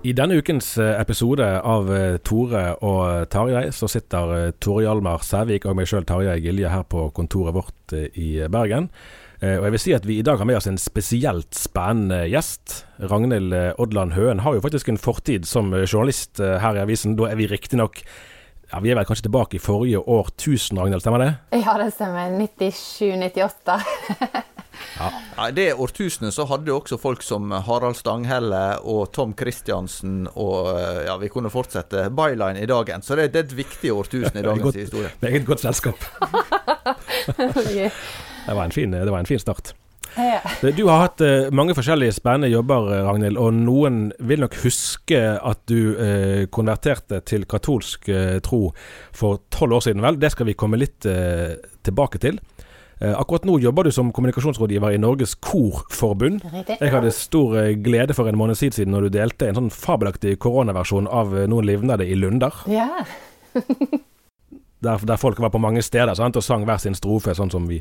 I denne ukens eh, episode av eh, Tore og Tarjei så sitter eh, Tore Hjalmar Sævik og meg sjøl Tarjei Gilje her på kontoret vårt i Bergen. Og jeg vil si at vi i dag har med oss en spesielt spennende gjest. Ragnhild Odland Høen har jo faktisk en fortid som journalist her i avisen. Da er vi riktignok ja, Vi er vel kanskje tilbake i forrige årtusen, Ragnhild, stemmer det? Ja, det stemmer. 97-98. Ja. Det årtusenet så hadde også folk som Harald Stanghelle og Tom Christiansen og ja, vi kunne fortsette Byline i dagen. Så det, det er et viktig årtusen i dagens godt, historie. Meget godt selskap. det, var en fin, det var en fin start. Du har hatt uh, mange forskjellige spennende jobber, Ragnhild. Og noen vil nok huske at du konverterte til katolsk tro for tolv år siden, vel. Det skal vi komme litt tilbake til. Akkurat nå jobber du som kommunikasjonsrådgiver i Norges Korforbund. Jeg hadde stor glede for en måned siden når du delte en sånn fabelaktig koronaversjon av Noen livnede i Lunder. Ja. der, der, folk var på mange steder sant, og sang hver sin strofe, sånn som vi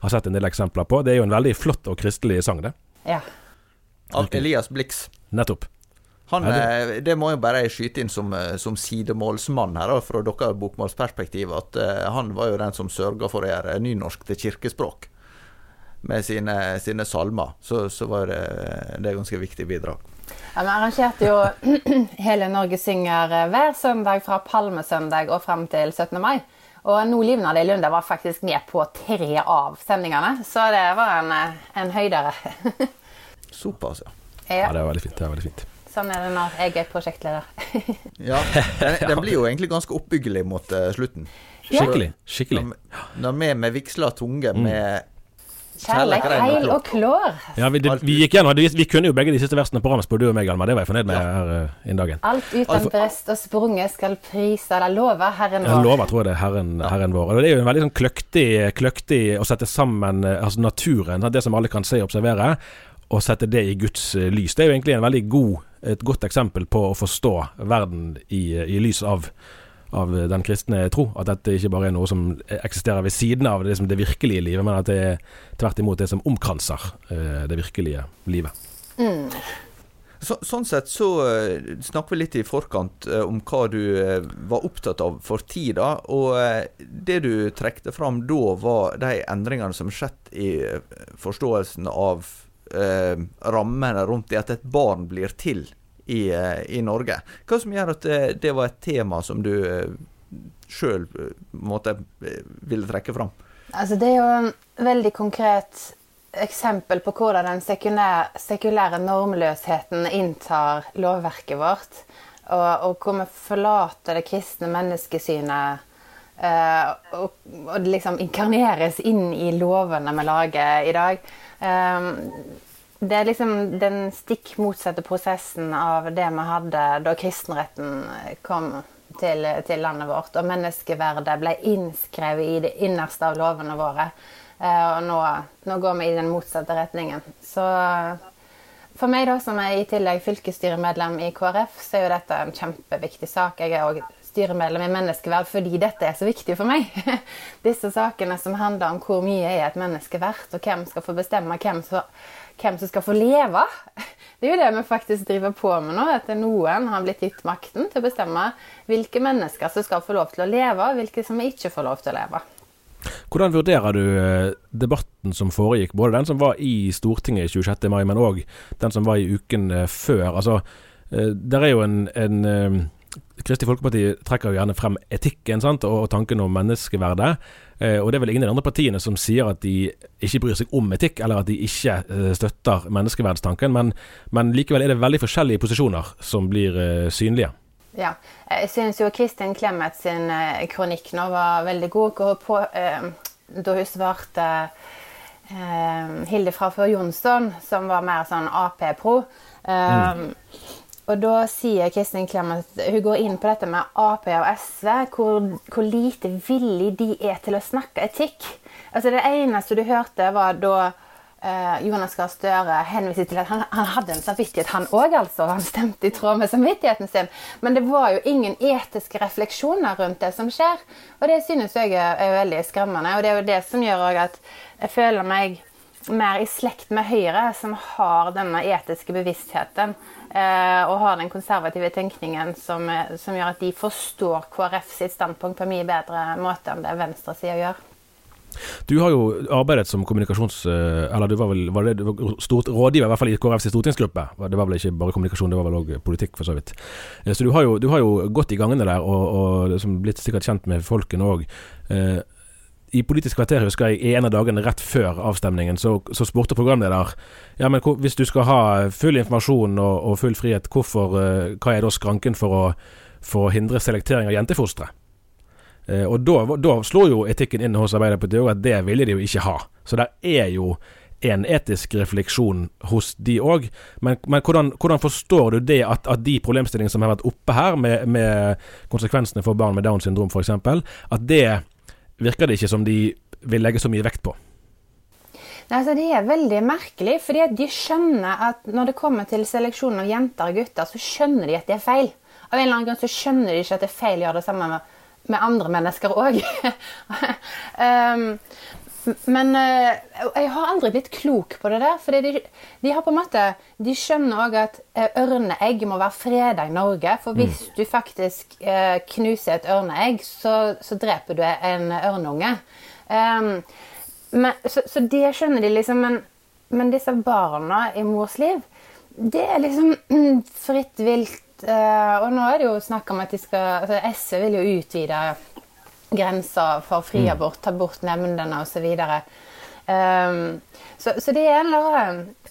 har sett en del eksempler på. Det er jo en veldig flott og kristelig sang, det. Ja. Av Elias Blix. Nettopp. Han, det må jeg bare skyte inn som, som sidemålsmann her, fra deres bokmålsperspektiv, at uh, han var jo den som sørga for å gjøre nynorsk til kirkespråk. Med sine, sine salmer. Så, så var det, det ganske viktig bidrag. Ja, Vi arrangerte jo Hele Norge synger hver søndag fra palmesøndag og frem til 17. mai. Og No livna det i Lunde var faktisk med på tre av sendingene, så det var en, en høydere. Såpass, ja. ja. Ja, det var veldig fint. Det var veldig fint. Sånn er det når jeg er prosjektleder. ja, den, den, blir jo egentlig ganske oppbyggelig mot uh, slutten. Skikkelig. skikkelig. Når, vi med vigsla tunge mm. med Kjærlighet, heil og klår. Ja, vi, det, vi, gikk gjennom, vi, vi, kunne jo begge de siste versene på Ramsborg, du og meg, Alma. Det var jeg fornøyd med ja. her uh, innen dagen. Alt uten brest og sprunget skal prise eller love Herren vår. Jeg lover, tror jeg det er Herren, herren vår. Og Det er jo en veldig sånn kløktig, kløktig å sette sammen uh, altså naturen, det som alle kan se og observere, og sette det i Guds lys. Det er jo egentlig en veldig god, et godt eksempel på å forstå verden i, i lys av av den kristne tro. At dette ikke bare er noe som eksisterer ved siden av det, det virkelige livet, men at det er tvert imot det som omkranser uh, det virkelige livet. Mm. Så, sånn sett så uh, snakker vi litt i forkant uh, om hva du var opptatt av for tida. Og det du trekte fram da, var de endringene som skjedde skjedd i forståelsen av rammene rundt det at et barn blir til i, eh, i, Norge. Hva som gjør at det, eh, det var et tema som du eh, sjøl ville trekke fram? Altså, det er jo en veldig konkret eksempel på hvordan den sekulære, sekulære normløsheten inntar lovverket vårt. Og, og hvor vi forlater det kristne menneskesynet og, og, liksom inkarneres inn i lovene vi lager i dag. Um, det er liksom den stikk motsatte prosessen av det vi hadde da kristenretten kom til, til, landet vårt. Og menneskeverdet ble innskrevet i det innerste av lovene våre. Eh, og nå, nå, går vi i den motsatte retningen. Så for meg, da, som er i tillegg fylkesstyremedlem i KrF, så er jo dette en kjempeviktig sak. Jeg er òg styremedlem i Menneskeverd fordi dette er så viktig for meg. Disse sakene som handler om hvor mye er et menneske verdt, og hvem skal få bestemme hvem som, hvem som skal få leve. Det er jo det vi faktisk driver på med nå. At noen har blitt gitt makten til å bestemme hvilke mennesker som skal få lov til å leve, og hvilke som ikke får lov til å leve. Hvordan vurderer du eh, debatten som foregikk, både den som var i Stortinget 26. mai, men òg den som var i uken eh, før? Altså, eh, der er jo en, en Kristelig Folkeparti trekker jo gjerne frem etikken sant? og tanken om menneskeverdet. Eh, og det er vel ingen av de andre partiene som sier at de ikke bryr seg om etikk, eller at de ikke eh, støtter menneskeverdstanken, men, men, likevel er det veldig forskjellige posisjoner som blir eh, synlige. Ja, jeg syns jo Kristin Clemet sin kronikk nå var veldig god. På, da hun svarte eh, Hilde fra før Jonsson, som var mer sånn Ap-pro. Mm. Og da sier Kristin Clemet Hun går inn på dette med Ap og SV, hvor, hvor, lite villig de er til å snakke etikk. Altså Det eneste du hørte, var da eh, Jonas Gahr Støre henviste til at han, han hadde en samvittighet, han òg, altså. Han stemte i tråd med samvittigheten sin. Men det var jo ingen etiske refleksjoner rundt det som skjer. Og det synes jeg er, er veldig skremmende. Og det er jo det som gjør at jeg føler meg mer i slekt med Høyre, som har denne etiske bevisstheten. Eh, og har den konservative tenkningen som, som, gjør at de forstår KrF sitt standpunkt på en mye bedre måte enn det venstresida gjør. Du har jo arbeidet som kommunikasjons... Eh, eller du var vel var det, stort rådgiver, i hvert fall i KrFs stortingsgruppe. Det var vel ikke bare kommunikasjon, det var vel òg politikk, for så vidt. Eh, så du har jo, du har jo gått i gangene der, og, og liksom blitt sikkert kjent med folkene òg i Politisk kvarter husker jeg en av dagene rett før avstemningen, så, så spurte programleder ja, men hvis du skal ha full informasjon og, og full frihet, hvorfor, uh, hva er da skranken for å, for å hindre selektering av jentefostre? Uh, og da, da slo jo etikken inn hos Arbeiderpartiet at det ville de jo ikke ha. Så der er jo en etisk refleksjon hos de òg. Men, men hvordan, hvordan, forstår du det at, at, de problemstillingene som har vært oppe her, med, med konsekvensene for barn med Downs syndrom f.eks., at det virker det ikke som de vil legge så mye vekt på. Nei, altså Det er veldig merkelig, fordi de skjønner at når det kommer til seleksjon av jenter og gutter, så skjønner de at det er feil. Av en eller annen grunn så skjønner de ikke at det er feil å gjøre det samme med, med andre mennesker òg. um, men uh, jeg har aldri blitt klok på det der. For de, de, har på en måte, de skjønner òg at uh, ørneegg må være freda i Norge. For hvis mm. du faktisk uh, knuser et ørneegg, så, så, dreper du en ørneunge. Um, men, så, så, det skjønner de liksom. Men, men, disse barna i mors liv, det er liksom fritt vilt. og nå er det jo snakk om at de skal altså SV vil jo utvide grenser for fri mm. abort, ta bort nemndene osv. Um, ehm, så, så det er en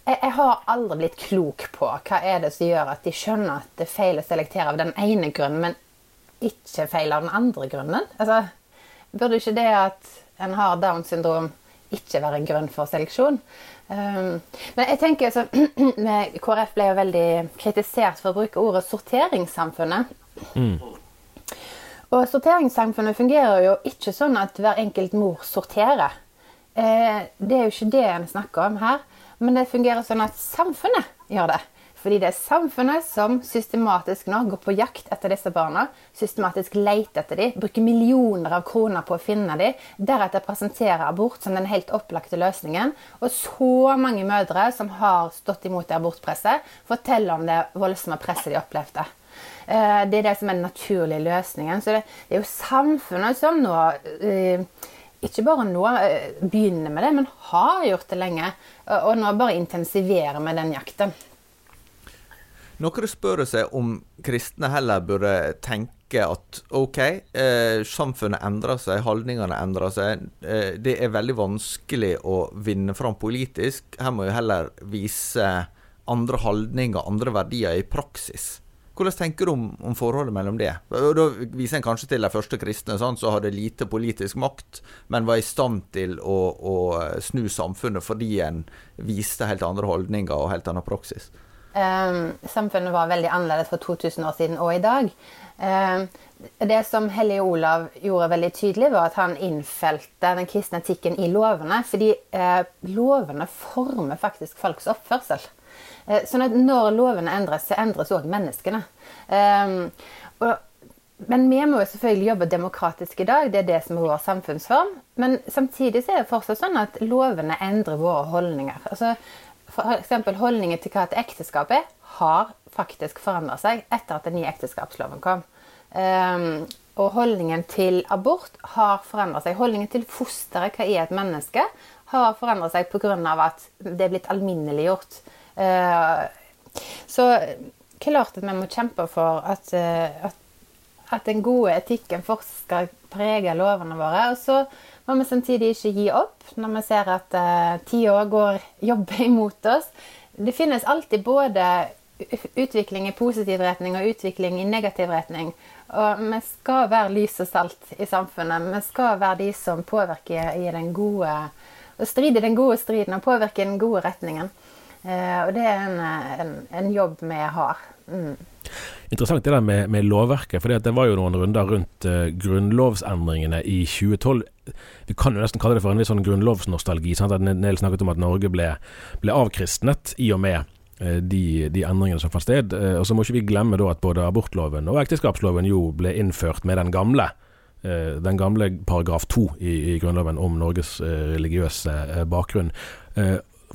jeg, jeg har aldri blitt klok på hva er det som gjør at de skjønner at det er feil å selektere av den ene grunnen, men ikke feil av den andre grunnen. Altså, burde ikke det at en har Downs syndrom, ikke være en grunn for seleksjon? Um, men jeg tenker altså, KrF ble jo veldig kritisert for å bruke ordet sorteringssamfunnet. Mm. Og sorteringssamfunnet fungerer jo ikke sånn at hver enkelt mor sorterer. Eh, det er jo ikke det en snakker om her. Men det fungerer sånn at samfunnet gjør det. Fordi det er samfunnet som systematisk nå går på jakt etter disse barna. Systematisk leter etter dem, bruker millioner av kroner på å finne dem. Deretter presenterer abort som den helt opplagte løsningen. Og så mange mødre som har stått imot det abortpresset, forteller om det voldsomme presset de opplevde. Eh, det er det som er den naturlige løsningen. Så det, er jo samfunnet som nå eh, ikke bare nå eh, begynner med det, men har gjort det lenge. Og nå bare intensiverer med den jakten. Noen spør seg om kristne heller burde tenke at OK, eh, samfunnet endrer seg, holdningene endrer seg. Eh, det er veldig vanskelig å vinne fram politisk. Her må vi heller vise andre holdninger, andre verdier i praksis. Hvordan tenker du om, om, forholdet mellom det? Da viser en kanskje til de første kristne som hadde lite politisk makt, men var i stand til å, å, snu samfunnet fordi en viste helt andre holdninger og helt annen praksis. Um, samfunnet var veldig annerledes for 2000 år siden og i dag. Um, det som Hellige Olav gjorde veldig tydelig, var at han innfelte den kristne etikken i lovene. Fordi uh, lovene former faktisk folks oppførsel. Eh, sånn at når lovene endres, så endres òg menneskene. Og, men vi må jo selvfølgelig jobbe demokratisk i dag, det er det som er vår samfunnsform. Men samtidig er det fortsatt sånn at lovene endrer våre holdninger. Altså, F.eks. holdningen til hva et ekteskap er, har faktisk forandra seg etter at den nye ekteskapsloven kom. Um, og holdningen til abort har forandra seg. Holdningen til fosteret, hva er et menneske, har forandra seg pga. at det er blitt alminneliggjort. Uh, så klart at vi må kjempe for at, uh, at, at, den gode etikken fortsatt skal prege lovene våre. Og så må vi samtidig ikke gi opp når vi ser at uh, tida går jobber imot oss. Det finnes alltid både utvikling i positiv retning og utvikling i negativ retning. Og vi skal være lys og salt i samfunnet. Vi skal være de som påvirker i den gode og strider den gode striden og påvirker i den gode retningen. Eh, og det er en, en, en jobb vi har. Mm. Interessant det der med, med lovverket. for det var jo noen runder rundt uh, grunnlovsendringene i 2012. Vi kan jo nesten kalle det for en litt sånn grunnlovsnostalgi. Sant? At Nel snakket om at Norge ble, ble avkristnet i og med Eh, de, de, endringene som fant sted. Eh, og så må ikke vi glemme da at både abortloven og ekteskapsloven jo ble innført med den gamle. Eh, den gamle paragraf to i, i Grunnloven om Norges religiøse bakgrunn.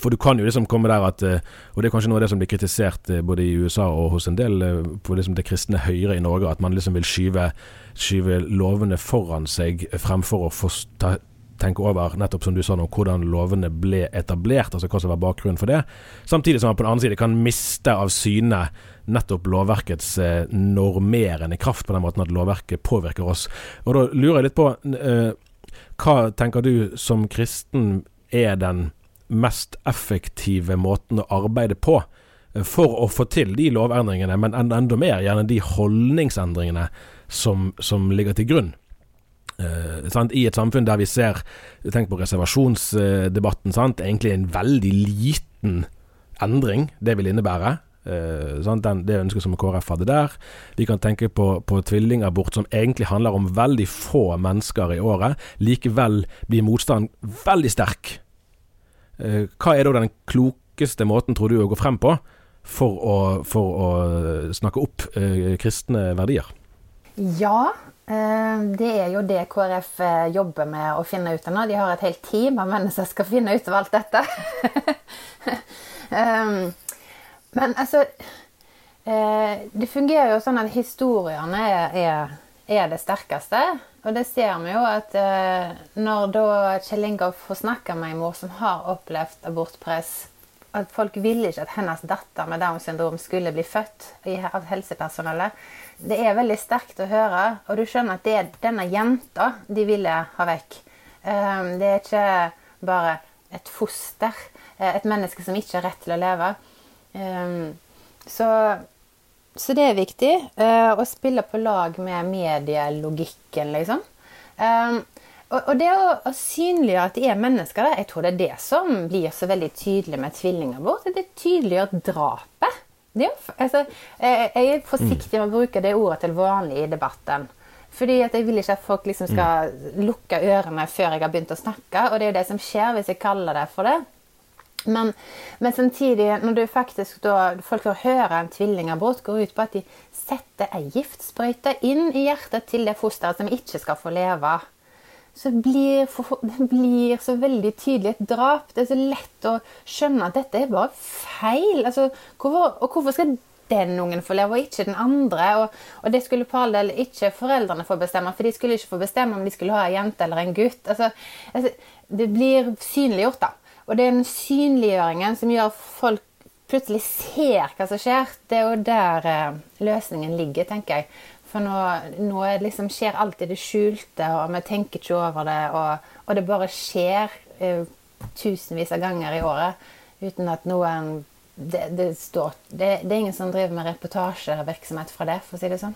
For du kan jo liksom komme der at Og det er kanskje noe av det som blir kritisert både i USA og hos en del på liksom det kristne høyre i Norge, at man liksom vil skyve, skyve lovene foran seg fremfor å ta, tenke over, nettopp som du sa nå, hvordan lovene ble etablert, altså hva som var bakgrunnen for det. Samtidig som man på den annen side kan miste av syne nettopp lovverkets eh, normerende kraft, på den måten at lovverket påvirker oss. Og Da lurer jeg litt på, eh, hva tenker du som kristen er den mest effektive måten å arbeide på? Eh, for å få til de lovendringene, men enda mer gjerne de holdningsendringene som, som ligger til grunn. Uh, I et samfunn der vi ser Tenk på reservasjonsdebatten. Sant? Egentlig en veldig liten endring det vil innebære. Uh, Den, det ønsket som KrF hadde der. Vi kan tenke på, på tvillingabort, som egentlig handler om veldig få mennesker i året. Likevel blir motstanden veldig sterk. Uh, hva er da den klokeste måten, tror du, å gå frem på for å, for å snakke opp kristne verdier? Ja, Eh, det er jo det KrF eh, jobber med å finne ut av nå. De har et helt team av mennesker som skal finne ut av alt dette. Men altså eh, Det fungerer jo sånn at historiene er, er det sterkeste. Og det ser vi jo at når da Kjell Ingolf får snakke med en mor som har opplevd abortpress At folk ville ikke at hennes datter med Downs syndrom skulle bli født av helsepersonellet det er veldig sterkt å høre, og du skjønner at det er denne jenta de ville ha vekk. Ehm, det er ikke bare et foster, eh, et menneske som ikke har rett til å leve. Ehm, så, så det er viktig uh, å spille på lag med medielogikken, liksom. Um, og, det å, å, synliggjøre at de er mennesker, jeg tror det er det som blir så veldig tydelig med tvillingabort. Det tydeliggjør drapet. Ja, altså, jeg er forsiktig med å bruke det ordet til vanlig i debatten. Fordi at Jeg vil ikke at folk liksom skal lukke ørene før jeg har begynt å snakke. Og det er jo det som skjer hvis jeg kaller det for det. Men, men samtidig, når du faktisk da, folk får høre en tvillingabort, går ut på at de setter ei giftsprøyte inn i hjertet til det fosteret som ikke skal få leve så blir det blir så veldig tydelig et drap. Det er så lett å skjønne at dette er bare feil. Altså, hvorfor, og hvorfor skal den ungen få leve, og ikke den andre? Og, og det skulle på all del ikke foreldrene få bestemme, for de skulle ikke få bestemme om de skulle ha en jente eller en gutt. Altså, altså, det blir synliggjort, da. Og den synliggjøringen som gjør folk plutselig ser hva som skjer. Det er jo der eh, løsningen ligger, tenker jeg. For nå, nå liksom skjer alt i det skjulte, og vi tenker ikke over det. Og, og det bare skjer eh, tusenvis av ganger i året uten at noen det, det, står, det, det, er ingen som driver med reportasjevirksomhet fra det, for å si det sånn.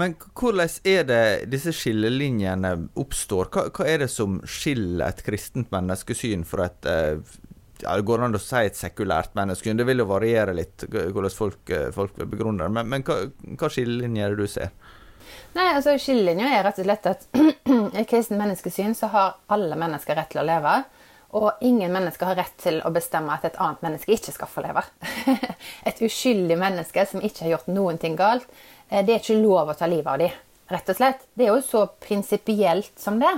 Men hvordan er det disse skillelinjene oppstår? Hva, hva er det som skiller et kristent menneskesyn fra et uh, ja, Det går an å si et sekulært menneskesyn. Det vil jo variere litt hvordan folk, folk begrunner det. Men, men hva, hva skillelinjer er det du ser? Nei, altså Skillelinja er rett og slett at i kristent menneskesyn så har alle mennesker rett til å leve. Og ingen mennesker har rett til å bestemme at et annet menneske ikke skal få leve. et uskyldig menneske som ikke har gjort noen ting galt, eh, det er ikke lov å ta livet av dem. Rett og slett. Det er jo så prinsipielt som det.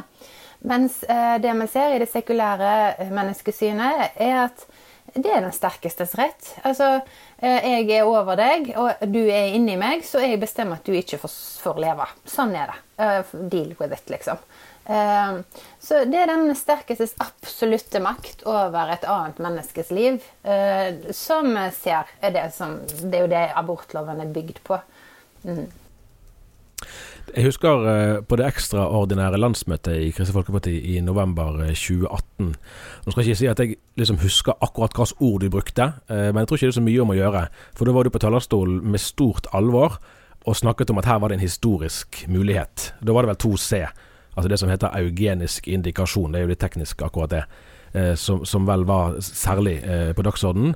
Mens eh, det vi ser i det sekulære eh, menneskesynet, er at det er den sterkestes rett. Altså, jeg er over deg, og du er inni meg, så jeg bestemmer at du ikke får, leve. Sånn er det. Deal with it, liksom. Så det er den sterkestes absolutte makt over et annet menneskes liv eh, som vi ser er det som Det er jo det abortloven er bygd på. Mm. Jeg husker uh, på det ekstraordinære landsmøtet i Kristelig Folkeparti i november 2018. Eh, Nå skal jeg ikke si at jeg liksom husker akkurat hvilke ord du brukte, uh, men jeg tror ikke det er så mye om å gjøre. For da var du på talerstolen med stort alvor og snakket om at her var det en historisk mulighet. Da var det vel 2C altså det som heter eugenisk indikasjon. Det er jo litt teknisk, akkurat det. Eh, som, som, vel var særlig eh, på dagsordenen.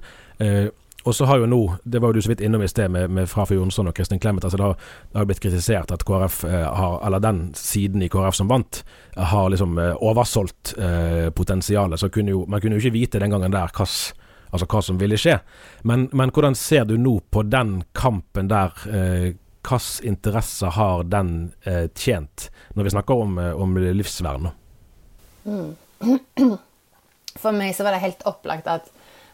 Eh, og så har jo nå, det var jo du så vidt innom i sted med, med Frafjord Jonsson og Kristin Clemet, altså det har, det har blitt kritisert at KrF eh, har, eller den siden i KrF som vant, har liksom eh, oversolgt eh, potensialet. Så kunne jo, man kunne jo ikke vite den gangen der hva, altså hva som ville skje. Men, men, hvordan ser du nå på den kampen der? Eh, hvilke interesser har den eh, tjent, når vi snakker om, eh, om livsvern? Mm. For meg så var det helt opplagt at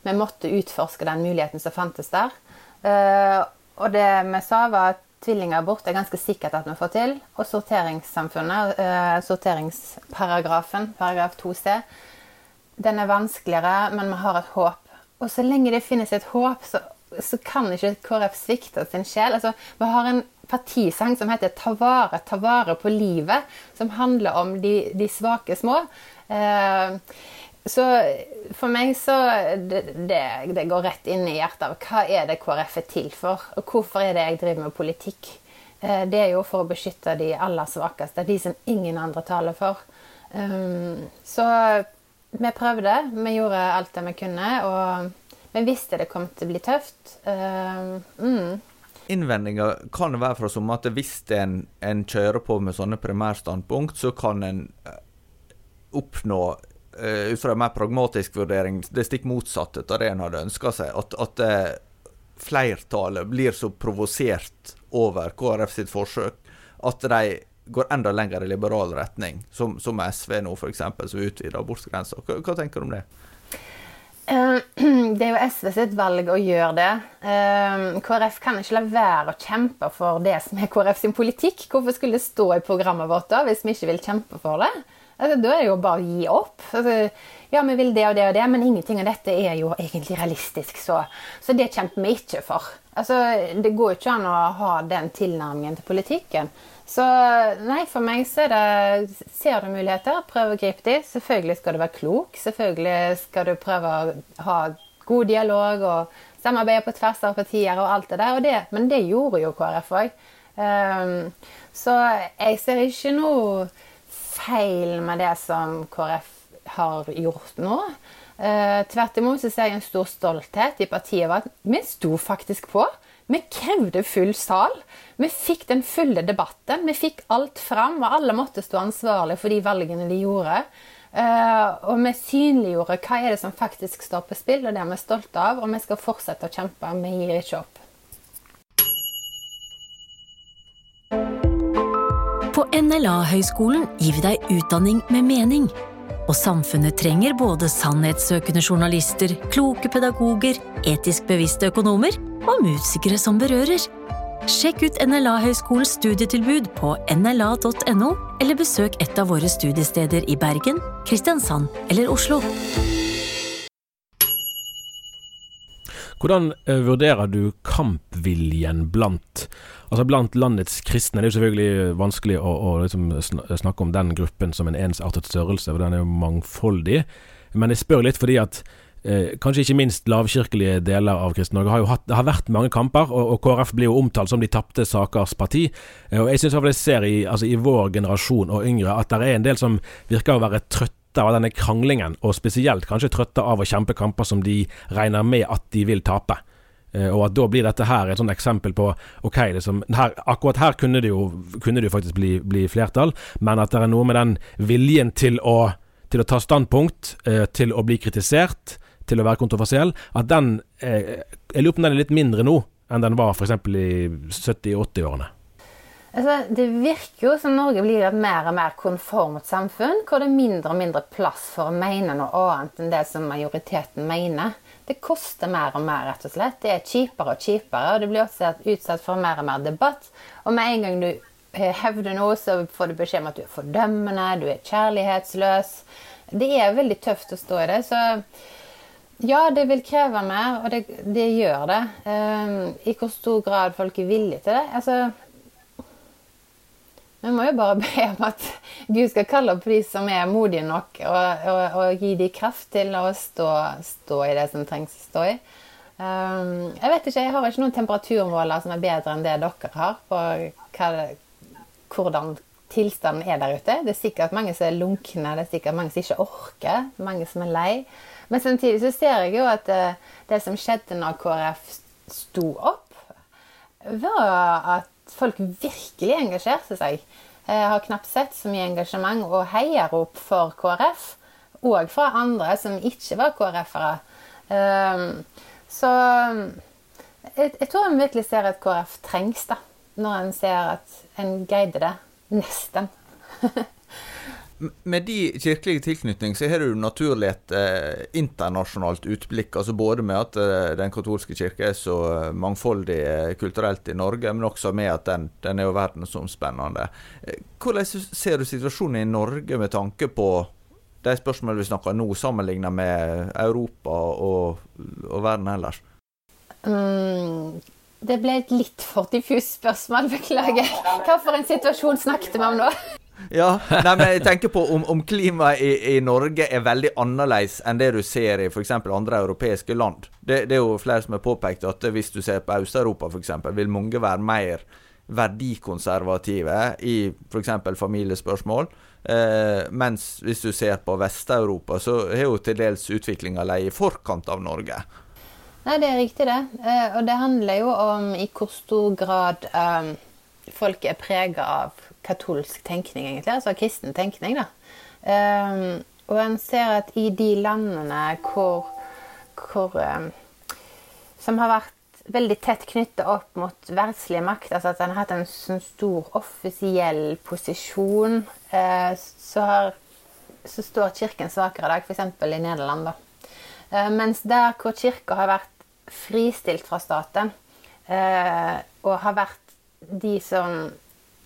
vi måtte utforske den muligheten som fantes der. Uh, og det vi sa, var at tvillingabort er ganske sikkert at vi får til. Og sorteringssamfunnet, uh, sorteringsparagrafen, paragraf 2c, den er vanskeligere, men vi har et håp. Og så lenge det finnes et håp, så så kan ikke KrF svikte sin sjel. Altså, vi har en partisang som heter 'Ta vare, ta vare på livet', som handler om de, de svake små. Eh, så for meg så det, det, det, går rett inn i hjertet av hva er det KrF er til for, og hvorfor er det jeg driver med politikk? Eh, det er jo for å beskytte de aller svakeste, de som ingen andre taler for. Um, så vi prøvde. Vi gjorde alt det vi kunne. og vi visste det kom til å bli tøft. Uh, mm. Innvendinger kan være fra som at hvis en, en, kjører på med sånne primærstandpunkt, så kan en eh, oppnå ut fra en mer pragmatisk vurdering det stikk motsatte av det en hadde ønska seg. At, at uh, flertallet blir så provosert over KrF sitt forsøk at de går enda lenger i liberal retning, som, som SV nå f.eks., som utvider abortgrensa. Hva, hva tenker du om det? Eh, det er jo SV sitt valg å gjøre det. Eh, KrF kan ikke la være å kjempe for det som er KrF sin politikk. Hvorfor skulle det stå i programmet vårt da, hvis vi ikke vil kjempe for det? Altså, da er det jo bare å gi opp. Altså, ja, vi vil det og det og det, men ingenting av dette er jo egentlig realistisk, så, så det kjemper vi ikke for. Altså, det går jo ikke an å ha den tilnærmingen til politikken. Så nei, for meg så er det Ser du muligheter, prøv å gripe de. Selvfølgelig skal du være klok. Selvfølgelig skal du prøve å ha god dialog og samarbeide på tvers av partier og alt det der. Det, men det gjorde jo KrF òg. Um, ehm, så jeg ser ikke noe feil med det som KrF har gjort nå. Uh, tvert imot så ser jeg en stor stolthet i partiet over at vi sto faktisk på. Vi krevde full sal. Vi fikk den fulle debatten. Vi fikk alt fram, og alle måtte stå ansvarlig for de valgene de gjorde. Uh, og vi synliggjorde hva er det som faktisk står på spill, og det er vi stolte av. Og vi skal fortsette å kjempe. Vi gir ikke opp. NLA-høgskolen gir vi deg utdanning med mening. Og samfunnet trenger både sannhetssøkende journalister, kloke pedagoger, etisk bevisste økonomer og musikere som berører. Sjekk ut NLA-høgskolens studietilbud på nla.no, eller besøk et av våre studiesteder i Bergen, Kristiansand eller Oslo. Hvordan uh, vurderer du kampviljen blant altså blant landets kristne? Det er jo selvfølgelig vanskelig å, å liksom snakke om den gruppen som en ensartet størrelse, for den er jo mangfoldig. Men jeg spør litt fordi at eh, kanskje ikke minst lavkirkelige deler av Kristen-Norge har jo hatt har vært mange kamper, og, og KrF blir jo omtalt som de tapte sakers parti. Eh, og jeg syns jeg ser i, altså, i vår generasjon og yngre at det er en del som virker å være trøtte trøtte av denne kranglingen, og spesielt kanskje trøtte av å kjempe kamper som de regner med at de vil tape. Eh, og at da blir dette her et sånt eksempel på ok, liksom, her, akkurat her kunne det jo, kunne det jo faktisk bli, bli, flertall, men at det er noe med den viljen til å, til å ta standpunkt, eh, til å bli kritisert, til å være kontroversiell, at den eh, Jeg lurer på om den er litt mindre nå enn den var f.eks. i 70-80-årene. Altså, det virker jo som Norge blir et mer og mer konformt samfunn, hvor det er mindre og mindre plass for å mene noe annet enn det som majoriteten mener. Det koster mer og mer, rett og slett. Det er kjipere og kjipere, og det blir også utsatt for mer og mer debatt. Og med en gang du eh, hevder noe, så får du beskjed om at du er fordømmende, du er kjærlighetsløs. Det er veldig tøft å stå i det. Så ja, det vil kreve mer, og det, det gjør det. Um, I hvor stor grad folk er villige til det. Altså, vi må jo bare be om at Gud skal kalle opp de som er modige nok, og, og, og gi dem kraft til å stå, stå, i det som trengs å stå i. Um, jeg vet ikke, jeg har ikke noen temperaturmåler som er bedre enn det dere har på hva, hvordan tilstanden er der ute. Det er sikkert mange som er lunkne, det er sikkert mange som ikke orker, mange som er lei. Men samtidig så ser jeg jo at det, det som skjedde når KrF sto opp, var at folk virkelig engasjerte seg. Jeg har knapt sett så mye engasjement og heiarop for KrF. Og fra andre som ikke var KrF-ere. Ehm, så jeg, tror en virkelig ser at KrF trengs, da. Når en ser at en guider det. Nesten. Med de kirkelige tilknytning så har du naturlig et eh, internasjonalt utblikk. altså Både med at eh, den katolske kirke er så mangfoldig eh, kulturelt i Norge, men også med at den, den er jo verdensomspennende. Eh, hvordan ser du situasjonen i Norge med tanke på de spørsmålene vi snakker nå, sammenlignet med Europa og, og verden ellers? Mm, det ble et litt for diffust spørsmål, beklager. Hva for en situasjon snakket vi om nå? Ja, nei, men jeg tenker på om, om klimaet i, i, Norge er veldig annerledes enn det du ser i f.eks. andre europeiske land. Det, det, er jo flere som har påpekt at hvis du ser på Øst-Europa f.eks., vil mange være mer verdikonservative i f.eks. familiespørsmål. Eh, mens hvis du ser på Vest-Europa, så har jo til dels utviklinga ligget i forkant av Norge. Nei, det er riktig, det. Eh, og det handler jo om i hvor stor grad eh, folk er prega av katolsk tenkning, egentlig. Altså kristen tenkning, da. Um, og en ser at i de landene hvor, hvor um, Som har vært veldig tett knytta opp mot verdslige makt, altså at en har hatt en sånn stor offisiell posisjon, uh, så, har, så, står Kirken svakere i dag, f.eks. i Nederland. da. Uh, mens der hvor Kirka har vært fristilt fra staten, uh, og har vært de som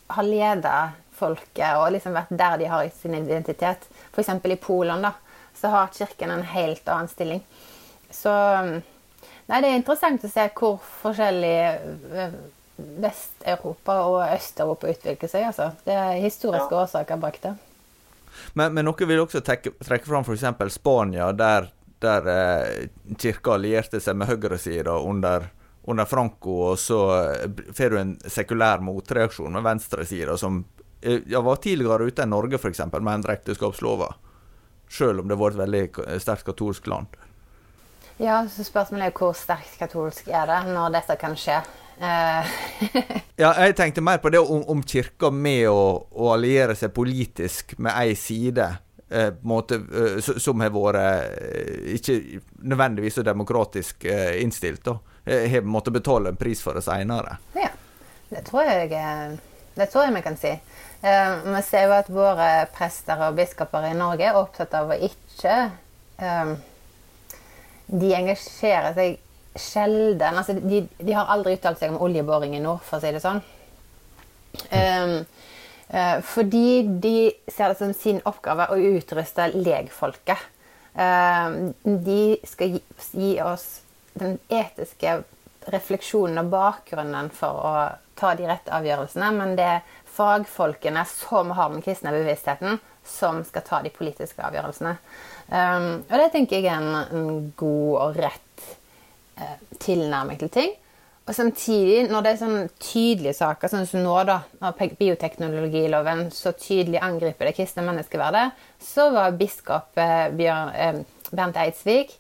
har leda folket og liksom vært der de har sin identitet. F.eks. i Polen da, så har kirken en helt annen stilling. Så nei, det er interessant å se hvor forskjellig eh, Vest-Europa og Øst-Europa utvikler seg. Altså. Det er historiske ja. årsaker bak det. Men, men noe vil også trekke, trekke fram f.eks. Spania, der, der eh, kirka allierte seg med høyresida under under Franco, og så eh, får du en sekulær motreaksjon med venstresida, som eh, ja, var tidligere ute enn Norge, f.eks., med en ekteskapslova. Selv om det var et veldig sterkt katolsk land. Ja, så spørsmålet er hvor sterkt katolsk er det når dette kan skje? Uh. ja, jeg tenkte mer på det om, om kirka med å, å, alliere seg politisk med ei side. Eh, måte, eh, som har vært eh, ikke nødvendigvis så demokratisk innstilt. da har måttet betale en pris for det seinere. Ja, det tror jeg det tror jeg vi kan si. Vi ser jo at våre prester og biskoper i Norge er opptatt av å ikke De engasjerer seg sjelden altså de, de, har aldri uttalt seg om oljeboring i nord, for å si det sånn. Um, fordi de ser det som sin oppgave å utruste legfolket. Uh, de skal gi oss den etiske refleksjonen og bakgrunnen for å ta de rette avgjørelsene, men det er fagfolkene som har den kristne bevisstheten, som skal ta de politiske avgjørelsene. Um, og det tenker jeg er en, en god og rett uh, tilnærming til ting. Og samtidig, når det er sånne tydelige saker, sånn som nå, da, når bioteknologiloven så tydelig angriper det kristne menneskeverdet, så var biskop eh, Bjørn, eh, Bernt Eidsvik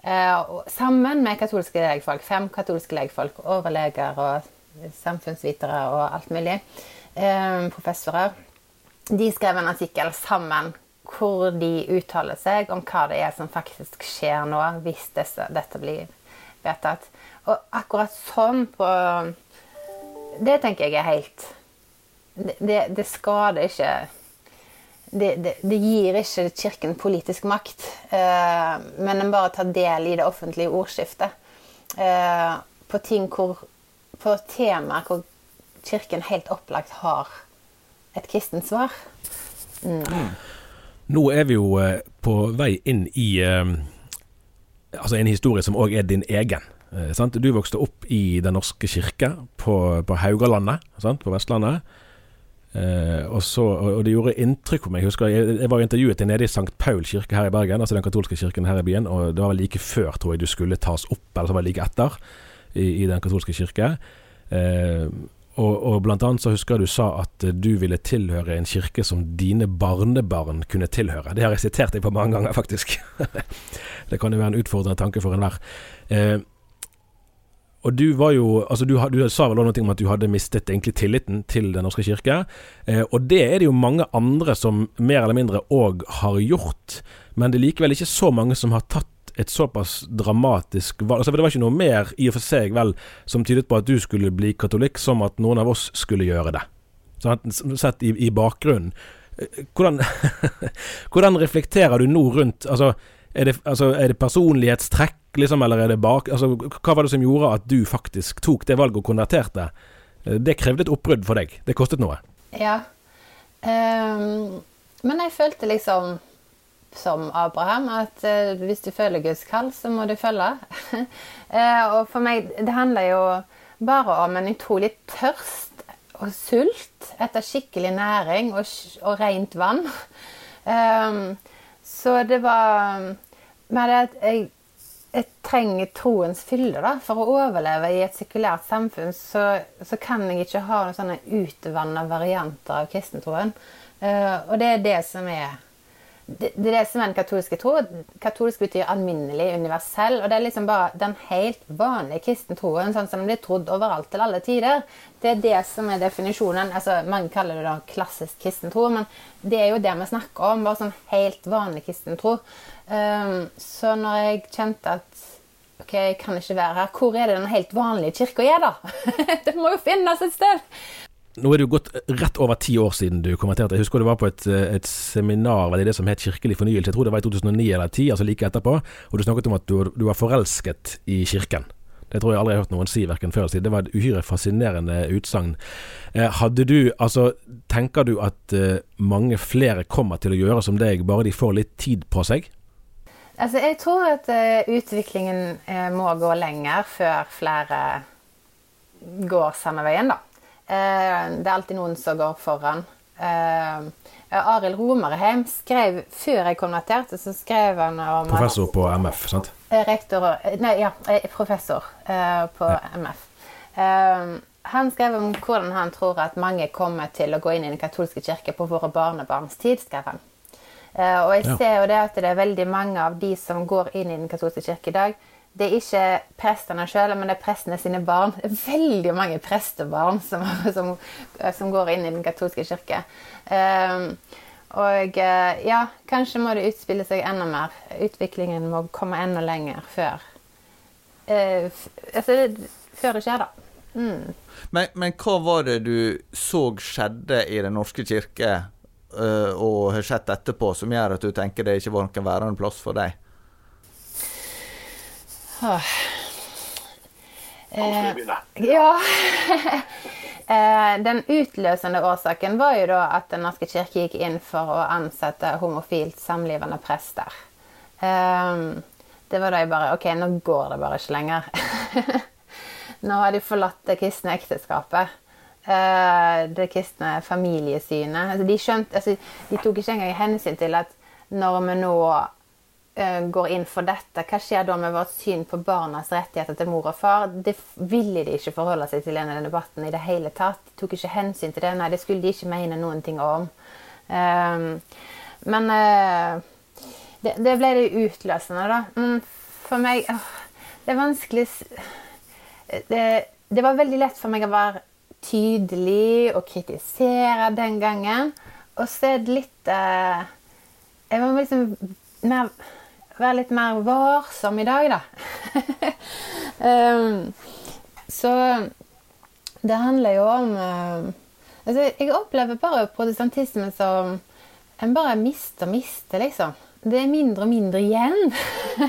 eh, sammen med katolske legfolk, fem katolske legfolk, overleger og samfunnsvitere og alt mulig, eh, professorer, de skrev en artikkel sammen hvor de uttaler seg om hva det er som faktisk skjer nå, hvis disse, dette blir vedtatt. Og akkurat sånn på Det tenker jeg er helt Det, det, det skader ikke det, det, gir ikke Kirken politisk makt, eh, men en bare tar del i det offentlige ordskiftet. Eh, på ting hvor På temaer hvor Kirken helt opplagt har et kristent svar. Mm. Nå er vi jo eh, på vei inn i eh, altså en historie som òg er din egen. Eh, sant? Du vokste opp i Den norske kirke på, på Haugalandet, sant? på Vestlandet. Eh, og, så, og, det gjorde inntrykk på meg. Jeg husker jeg, jeg var intervjuet nede i St. Paul kirke her i Bergen, altså den katolske kirken her i byen. Og det var vel like før, tror jeg, du skulle tas opp, eller så var det like etter, i, i den katolske kirke. Eh, og, og, blant annet så husker jeg du sa at du ville tilhøre en kirke som dine barnebarn kunne tilhøre. Det har jeg sitert deg på mange ganger, faktisk. det kan jo være en utfordrende tanke for enhver. Eh, og du var jo altså du, du sa vel noe om at du hadde mistet egentlig tilliten til Den norske kirke. Eh, og det er det jo mange andre som mer eller mindre òg har gjort. Men det er likevel ikke så mange som har tatt et såpass dramatisk valg. Altså, for det var ikke noe mer i og for seg vel som tydet på at du skulle bli katolikk, som at noen av oss skulle gjøre det. Sånn, sett i, i bakgrunnen. Eh, hvordan, hvordan reflekterer du nå rundt altså, er det, altså, er det personlighetstrekk, liksom, eller er det bak... Altså, hva var det som gjorde at du faktisk tok det valget og konverterte? Eh, det krevde et oppbrudd for deg. Det kostet noe. Ja. Um, men jeg følte liksom som Abraham at eh, hvis du føler Guds kall, så må du følge. eh, og for meg, det handler jo bare om en utrolig tørst og sult etter skikkelig næring og, og rent vann. Um, så det var med det at jeg, jeg trenger troens fylde da, for å overleve i et sekulært samfunn. Så, så kan jeg ikke ha noen sånne utvanna varianter av kristentroen. Uh, og det er det som er det, det, som er den katolske tro. Katolsk betyr alminnelig, universell. Og det er liksom bare den helt vanlige kristne troen, sånn som den blir trodd overalt til alle tider. Det er det som er definisjonen. altså Mange kaller det da klassisk kristen tro, men det er jo det vi snakker om. Bare sånn helt vanlig kristen tro. Um, så når jeg kjente at ok, jeg kan ikke være her, hvor er det den helt vanlige kirka er, da? det må jo finnes et sted! Nå er det jo gått rett over ti år siden du kommenterte. Jeg husker du var på et, eh, et seminar var det det som het Kirkelig fornyelse. Jeg tror det var i 2009 eller 2010, altså like etterpå. Og du snakket om at du, du var forelsket i kirken. Det tror jeg aldri jeg har hørt noen si, verken før eller siden. Det var et uhyre fascinerende utsagn. Eh, hadde du, altså, tenker du at eh, mange flere kommer til å gjøre som deg, bare de får litt tid på seg? Altså, jeg tror at utviklingen må gå lenger før flere går samme veien, da. Uh, det er alltid noen som går foran. Arild Romerheim skrev før jeg konverterte, så skrev han om Professor på MF, sant? Rektor Nei, ja, professor på ja. MF. han skrev om hvordan han tror at mange kommer til å gå inn i Den katolske kirke på våre barnebarns tid, skrev han. Eh, og jeg ser jo det at det er veldig mange av de som går inn i Den katolske kirke i dag, det er ikke prestene sjøl, men det er prestene sine barn. Det er veldig mange prestebarn som, som, som går inn i Den katolske kirke. Um, og eh, ja, kanskje må det utspille seg enda mer. Utviklingen må komme enda lenger før uh, altså, før det skjer, da. Mm. Men, men, hva var det du så skjedde i Den norske kirke uh, og har sett etterpå, som gjør at du tenker det ikke var noen værende plass for deg? Eh, ja eh, Den utløsende årsaken var jo da at Den norske kirke gikk inn for å ansette homofilt samlivende prester. Eh, det var da jeg bare Ok, nå går det bare ikke lenger. nå har de forlatt det kristne ekteskapet. Uh, det kristne familiesynet. Altså, de, skjønte, altså, de tok ikke engang hensyn til at når vi nå går inn for dette, hva skjer da med vårt syn på barnas rettigheter til mor og far? Det ville de ikke forholde seg til i denne debatten i det hele tatt. De tok ikke hensyn til det. Nei, det skulle de ikke mene noen ting om. Um, men uh, det, ble det utløsende, da. For meg Det er vanskelig det var veldig lett for meg å være tydelig og kritisere den gangen. Og så er det litt eh, Jeg var liksom mer, være litt mer varsom i dag, da. um, så det handler jo om uh, altså Jeg opplever bare protestantisme som en bare mister mister, liksom. Det er mindre og mindre igjen.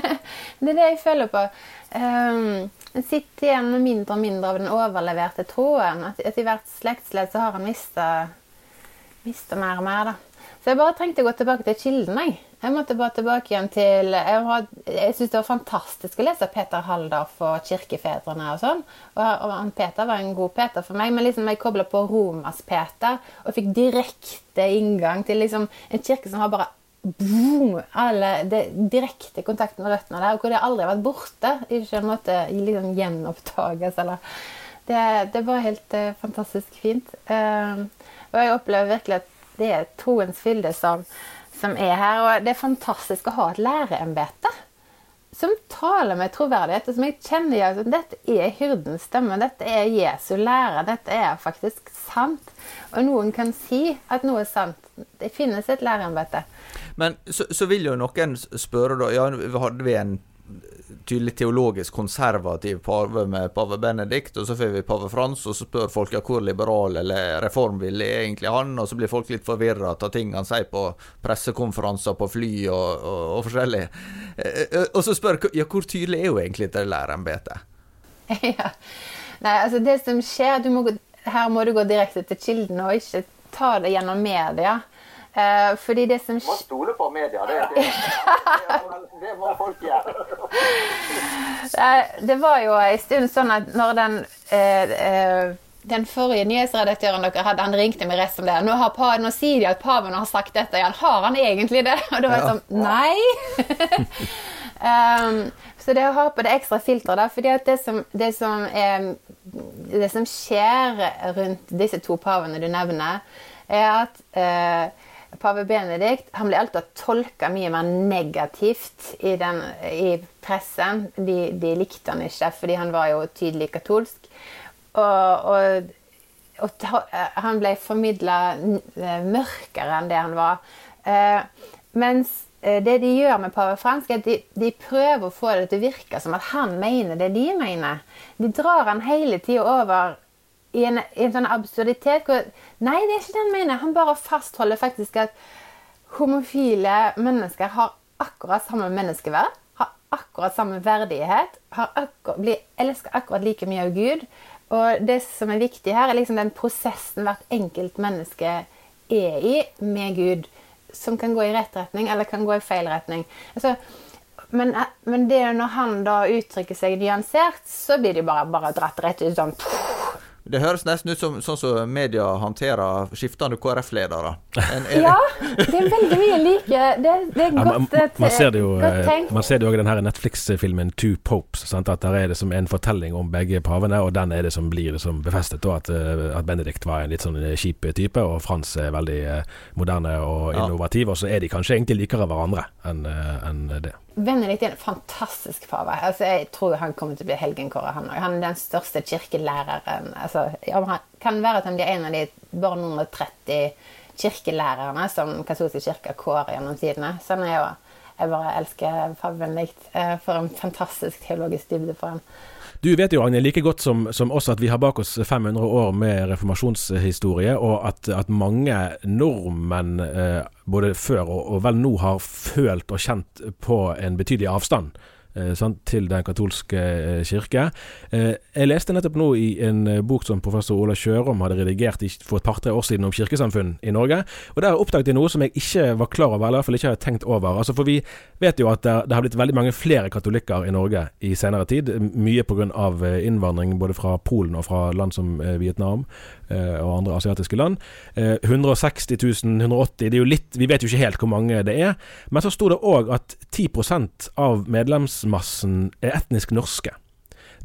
det er det jeg føler på. Um, en sitter igjen med mindre og mindre av den overleverte troen. At, at i hvert slektsledd så har han mista mer og mer. da. Så jeg bare trengte å gå tilbake til kilden. Jeg Jeg måtte bare tilbake igjen til Jeg, har, jeg syns det var fantastisk å lese Peter Haldorf og kirkefedrene og sånn. Og, og Peter var en god Peter for meg, men liksom jeg kobla på Romas Peter og fikk direkte inngang til liksom en kirke som har bare boom, alle, det, direkte kontakt med røttene der, hvor det aldri har vært borte. Ikke en måte liksom gjenopptages eller det, det var helt uh, fantastisk fint. Uh, og jeg opplever virkelig at det er troens fylde som, som, er her. Og det er fantastisk å ha et lærerembete som taler med troverdighet, og som jeg kjenner at dette er hyrdens stemme. Dette er Jesu lære. Dette er faktisk sant. Og noen kan si at noe er sant. Det finnes et lærerembete. Men så, så, vil jo noen spørre, da Ja, hadde vi en tydelig teologisk konservativ pave med pave Benedikt, og så får vi pave Frans, og så spør folk ja, hvor liberal eller reformvillig er egentlig han, og så blir folk litt forvirra av ting han sier på pressekonferanser på fly og, og, og forskjellig. Eh, eh, og så spør ja, hvor tydelig er jo egentlig det lærerembetet? ja. Nei, altså det som skjer må, Her må du gå direkte til kilden og ikke ta det gjennom media. Uh, fordi det som Du må stole på media. Det, det, det, det må folk gjøre. det var jo en stund sånn at når den uh, uh, den forrige nyhetsredaktøren dere hadde, han ringte meg rett som det. Nå, har, nå sier de at paven har sagt dette igjen. Har han egentlig det? Og da var jeg sånn Nei! um, så det å ha på det ekstra filteret, da, fordi det som, det som, er, det som skjer rundt disse to pavene du nevner, er at uh, pave Benedikt han ble alltid tolka mye mer negativt i, den, i pressen. De, de, likte han ikke fordi han var jo tydelig katolsk. Og, og, og han ble formidla mørkere enn det han var. Eh, mens eh, det de gjør med pave Fransk, er at de, de, prøver å få det til å virke som at han mener det de mener. De drar han hele tida over i en, en, sånn absurditet hvor Nei, det er ikke det han mener. Han bare fastholder faktisk at homofile mennesker har akkurat samme menneskeverd. Har akkurat samme verdighet. Akkurat, blir elsker akkurat like mye av Gud. Og det som er viktig her, er liksom den prosessen hvert enkelt menneske er i med Gud. Som kan gå i rett retning, eller kan gå i feil retning. Altså, men, men det når han da uttrykker seg nyansert, så blir de bare, bare dratt rett ut sånn det høres nesten ut som sånn som media håndterer skiftende KrF-ledere. ja, det er veldig mye like. Det, det er godt, man, man, ser det jo, godt eh, tenkt. Man ser det jo i denne Netflix-filmen 'Two Popes'. Sant? At der er det som en fortelling om begge pavene, og den er det som blir liksom befestet. Og at, eh, at Benedikt var en litt sånn eh, kjip type, og Frans er veldig moderne og innovativ. Ja. Og så er de kanskje egentlig likere hverandre enn en det. Benedikt er en fantastisk pave. Altså, jeg tror han kommer til å bli helgenkåret, han òg. Han er den største kirkelæreren. Altså, han kan være at han blir en av de bare noen og 30 kirkelærerne som katolske kirker kårer gjennom tidene. Så er jo Jeg bare elsker pave Benedikt. Eh, for en fantastisk teologisk dybde for han. Du vet jo, Agne, like godt som, som, oss at vi har bak oss 500 år med reformasjonshistorie, og at, at mange nordmenn eh, både før og, og vel nå har følt og kjent på en betydelig avstand Eh, til den katolske eh, kirke. Eh, jeg leste nettopp nå i en bok som professor Ola Kjørom hadde redigert for et par-tre år siden om kirkesamfunn i Norge. Og Der oppdaget jeg noe som jeg ikke var klar over, eller i hvert fall ikke hadde tenkt over. Altså For vi vet jo at det har blitt veldig mange flere katolikker i Norge i senere tid. Mye pga. innvandring både fra Polen og fra land som Vietnam. Og andre asiatiske land. 160 000, 180 det er jo litt, Vi vet jo ikke helt hvor mange det er. Men så sto det òg at 10% av medlemsmassen er etnisk norske.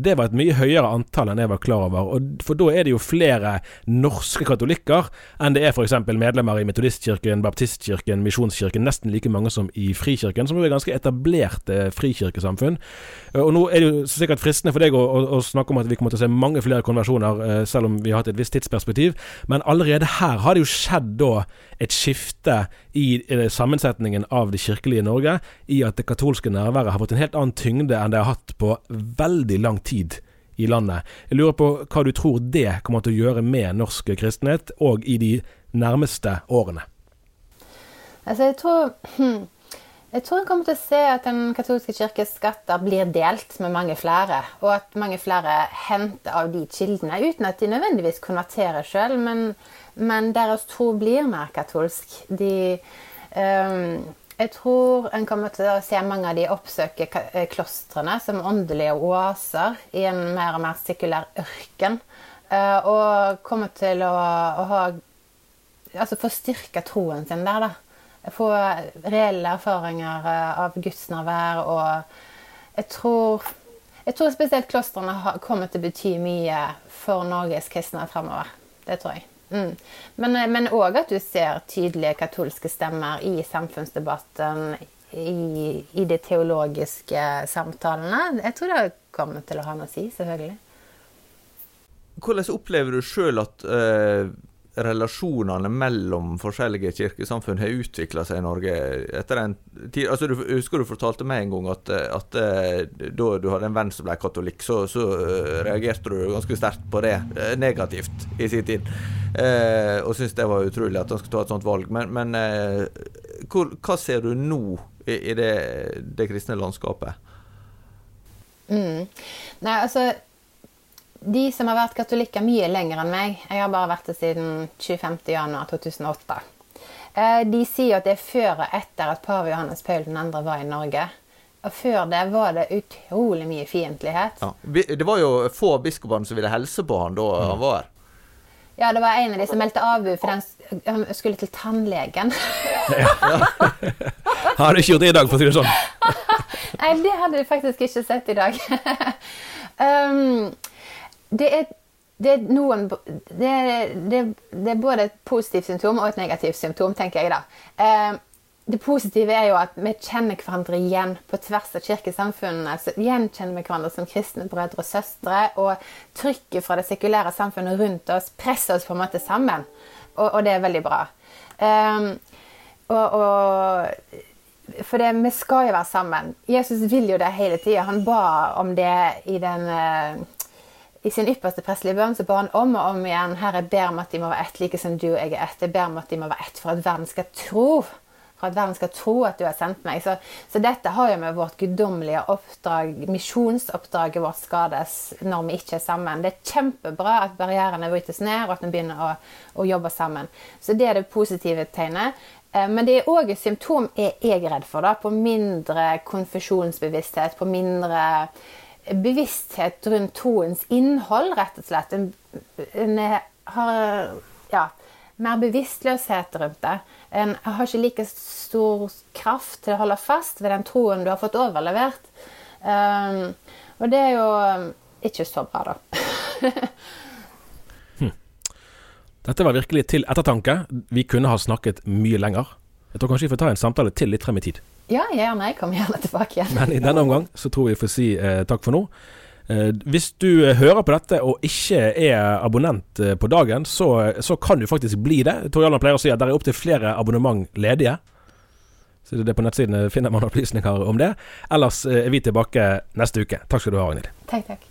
Det var et mye høyere antall enn jeg var klar over. For da er det jo flere norske katolikker enn det er f.eks. medlemmer i Metodistkirken, Baptistkirken, Misjonskirken. Nesten like mange som i Frikirken, som jo er ganske etablerte frikirkesamfunn. Eh, og nå er det jo sikkert fristende for deg å, å, å snakke om at vi kommer til å se mange flere konversjoner, eh, selv om vi har hatt et visst tidsperspektiv. Men allerede her har det jo skjedd da et skifte i sammensetningen av det kirkelige Norge, i at det katolske nærværet har fått en helt annen tyngde enn det har hatt på veldig lang tid i landet. Jeg lurer på hva du tror det kommer til å gjøre med norsk kristenhet, og i de nærmeste årene? Altså, jeg tror hmm, jeg tror en kommer til å se at Den katolske kirkes skatter blir delt med mange flere, og at mange flere henter av de kildene, uten at de nødvendigvis konverterer sjøl, men men deres tro blir mer katolsk. De um, Jeg tror en kommer til å se mange av de oppsøke eh, klostrene som åndelige oaser i en mer og mer sekulær ørken. Uh, og kommer til å, å ha Altså få styrka troen sin der, da. Få reelle erfaringer av av gudsnærvær og jeg tror jeg tror spesielt klostrene kommer til å bety mye for Norges kristne fremover. Det tror jeg. Mm. Men òg at du ser tydelige katolske stemmer i samfunnsdebatten, i, i, de teologiske samtalene. Jeg tror det kommer til å ha noe å si, selvfølgelig. Hvordan opplever du sjøl at uh, relasjonene mellom forskjellige kirkesamfunn har utvikla seg i Norge etter en tid altså du, Husker du fortalte meg en gang at, at eh, da du hadde en venn som ble katolikk, så, så uh, reagerte du ganske sterkt på det, uh, negativt, i sin tid. Eh, og syntes det var utrolig at han skulle ta et sånt valg. Men, men hvor, hva ser du nå i, i det, det, kristne landskapet? Mm. Nei, altså de som har vært katolikker mye lenger enn meg, jeg har bare vært det siden 25.1.2008, eh, de sier at det er før og etter at pave Johannes Paul 2. var i Norge. Og før det var det utrolig mye fiendtlighet. Ja. Det var jo få av biskopene som ville helse på han da mm. han var her. Ja, det var en av de som meldte avbud for han skulle til tannlegen. ja. Har du ikke gjort det i dag, for å si det sånn? Nei, det hadde de faktisk ikke sett i dag. um, det er, det er noen det er, det, det er, både et positivt symptom og et negativt symptom, tenker jeg da. Eh, det positive er jo at vi kjenner hverandre igjen på tvers av kirkesamfunnene. så Gjenkjenner vi hverandre som kristne brødre og søstre. Og trykket fra det sekulære samfunnet rundt oss presser oss på en måte sammen. Og, og det er veldig bra. Um, og, og, for det, vi skal jo være sammen. Jesus vil jo det hele tida. Han ba om det i den uh, i sin ypperste prestelige bønn så ba han om og om igjen Herre, jeg ber om at de må være ett, like som du og jeg er ett. Jeg ber om at de må være ett for at verden skal tro. For at verden skal tro at du har sendt meg. Så, så dette har jo med vårt guddommelige oppdrag, misjonsoppdraget vårt, skades når vi ikke er sammen. Det er kjempebra at barrierene brytes ned, og at vi begynner å, å jobbe sammen. Så det er det positive tegnet. Eh, men det er òg et symptom er redd for, da, på mindre konfesjonsbevissthet, på mindre bevissthet rundt troens innhold, rett og slett. En, en har ja, mer bevisstløshet rundt det. En har ikke like stor kraft til å holde fast ved den troen du har fått overlevert. Um, og det er jo um, ikke så bra, da. hm. Dette var virkelig til ettertanke. Vi kunne ha snakket mye lenger. Jeg tror kanskje vi får ta en samtale til litt frem i tid. Ja. Jeg kommer gjerne tilbake igjen. Men i denne omgang så tror jeg vi får si eh, takk for nå. Eh, hvis du eh, hører på dette og ikke er abonnent eh, på dagen, så, så kan du faktisk bli det. Tor Jarland pleier å si at det er opptil flere abonnement ledige. Så det er på nettsidene finner man opplysninger om det. Ellers eh, er vi tilbake neste uke. Takk skal du ha, Agnhild. Takk, takk.